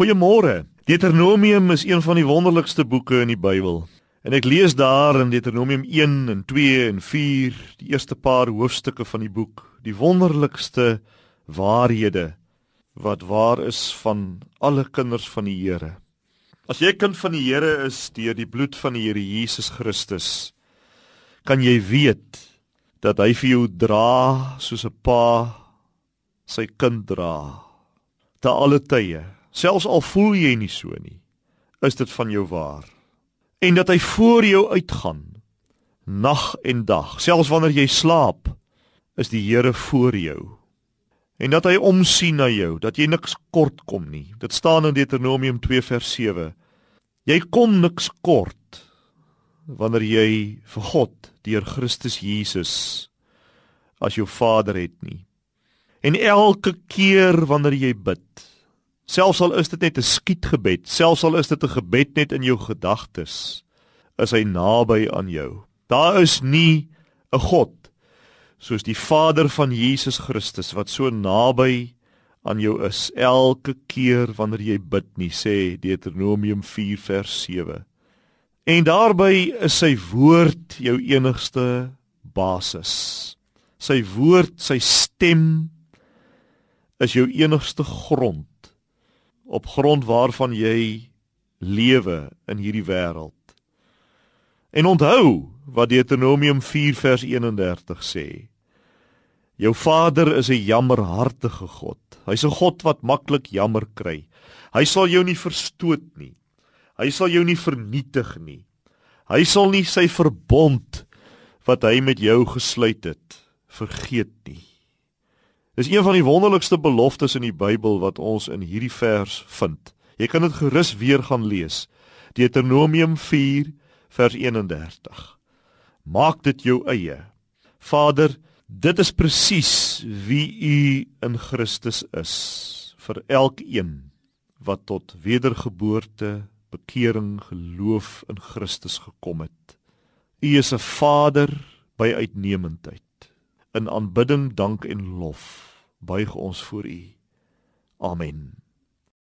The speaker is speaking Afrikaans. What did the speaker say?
Goeiemôre. Deuteronomium is een van die wonderlikste boeke in die Bybel. En ek lees daar in Deuteronomium 1 en 2 en 4, die eerste paar hoofstukke van die boek, die wonderlikste waarhede wat waar is van alle kinders van die Here. As jy kind van die Here is deur die bloed van die Here Jesus Christus, kan jy weet dat hy vir jou dra soos 'n pa sy kind dra. Te alle tye, selfs al voel jy nie so nie, is dit van jou waar. En dat hy voor jou uitgaan nag en dag, selfs wanneer jy slaap, is die Here voor jou. En dat hy omsien na jou, dat jy niks kort kom nie. Dit staan in Deuteronomium 2 vers 7. Jy kom niks kort wanneer jy vir God deur Christus Jesus as jou Vader het nie. En elke keer wanneer jy bid, selfs al is dit net 'n skietgebed, selfs al is dit 'n gebed net in jou gedagtes, is hy naby aan jou. Daar is nie 'n God soos die Vader van Jesus Christus wat so naby aan jou is elke keer wanneer jy bid nie, sê Deuteronomium 4 vers 7. En daarbey is sy woord jou enigste basis. Sy woord, sy stem is jou enigste grond op grond waarvan jy lewe in hierdie wêreld. En onthou wat Deuteronomium 4 vers 31 sê. Jou Vader is 'n jammerhartige God. Hy's 'n God wat maklik jammer kry. Hy sal jou nie verstoot nie. Hy sal jou nie vernietig nie. Hy sal nie sy verbond wat hy met jou gesluit het vergeet nie. Dis een van die wonderlikste beloftes in die Bybel wat ons in hierdie vers vind. Jy kan dit gerus weer gaan lees. Deuteronomium 4 vers 31. Maak dit jou eie. Vader, dit is presies wie u in Christus is vir elkeen wat tot wedergeboorte, bekering, geloof in Christus gekom het. U is 'n Vader by uitnemendheid. In aanbidding, dank en lof buig ons voor U. Amen.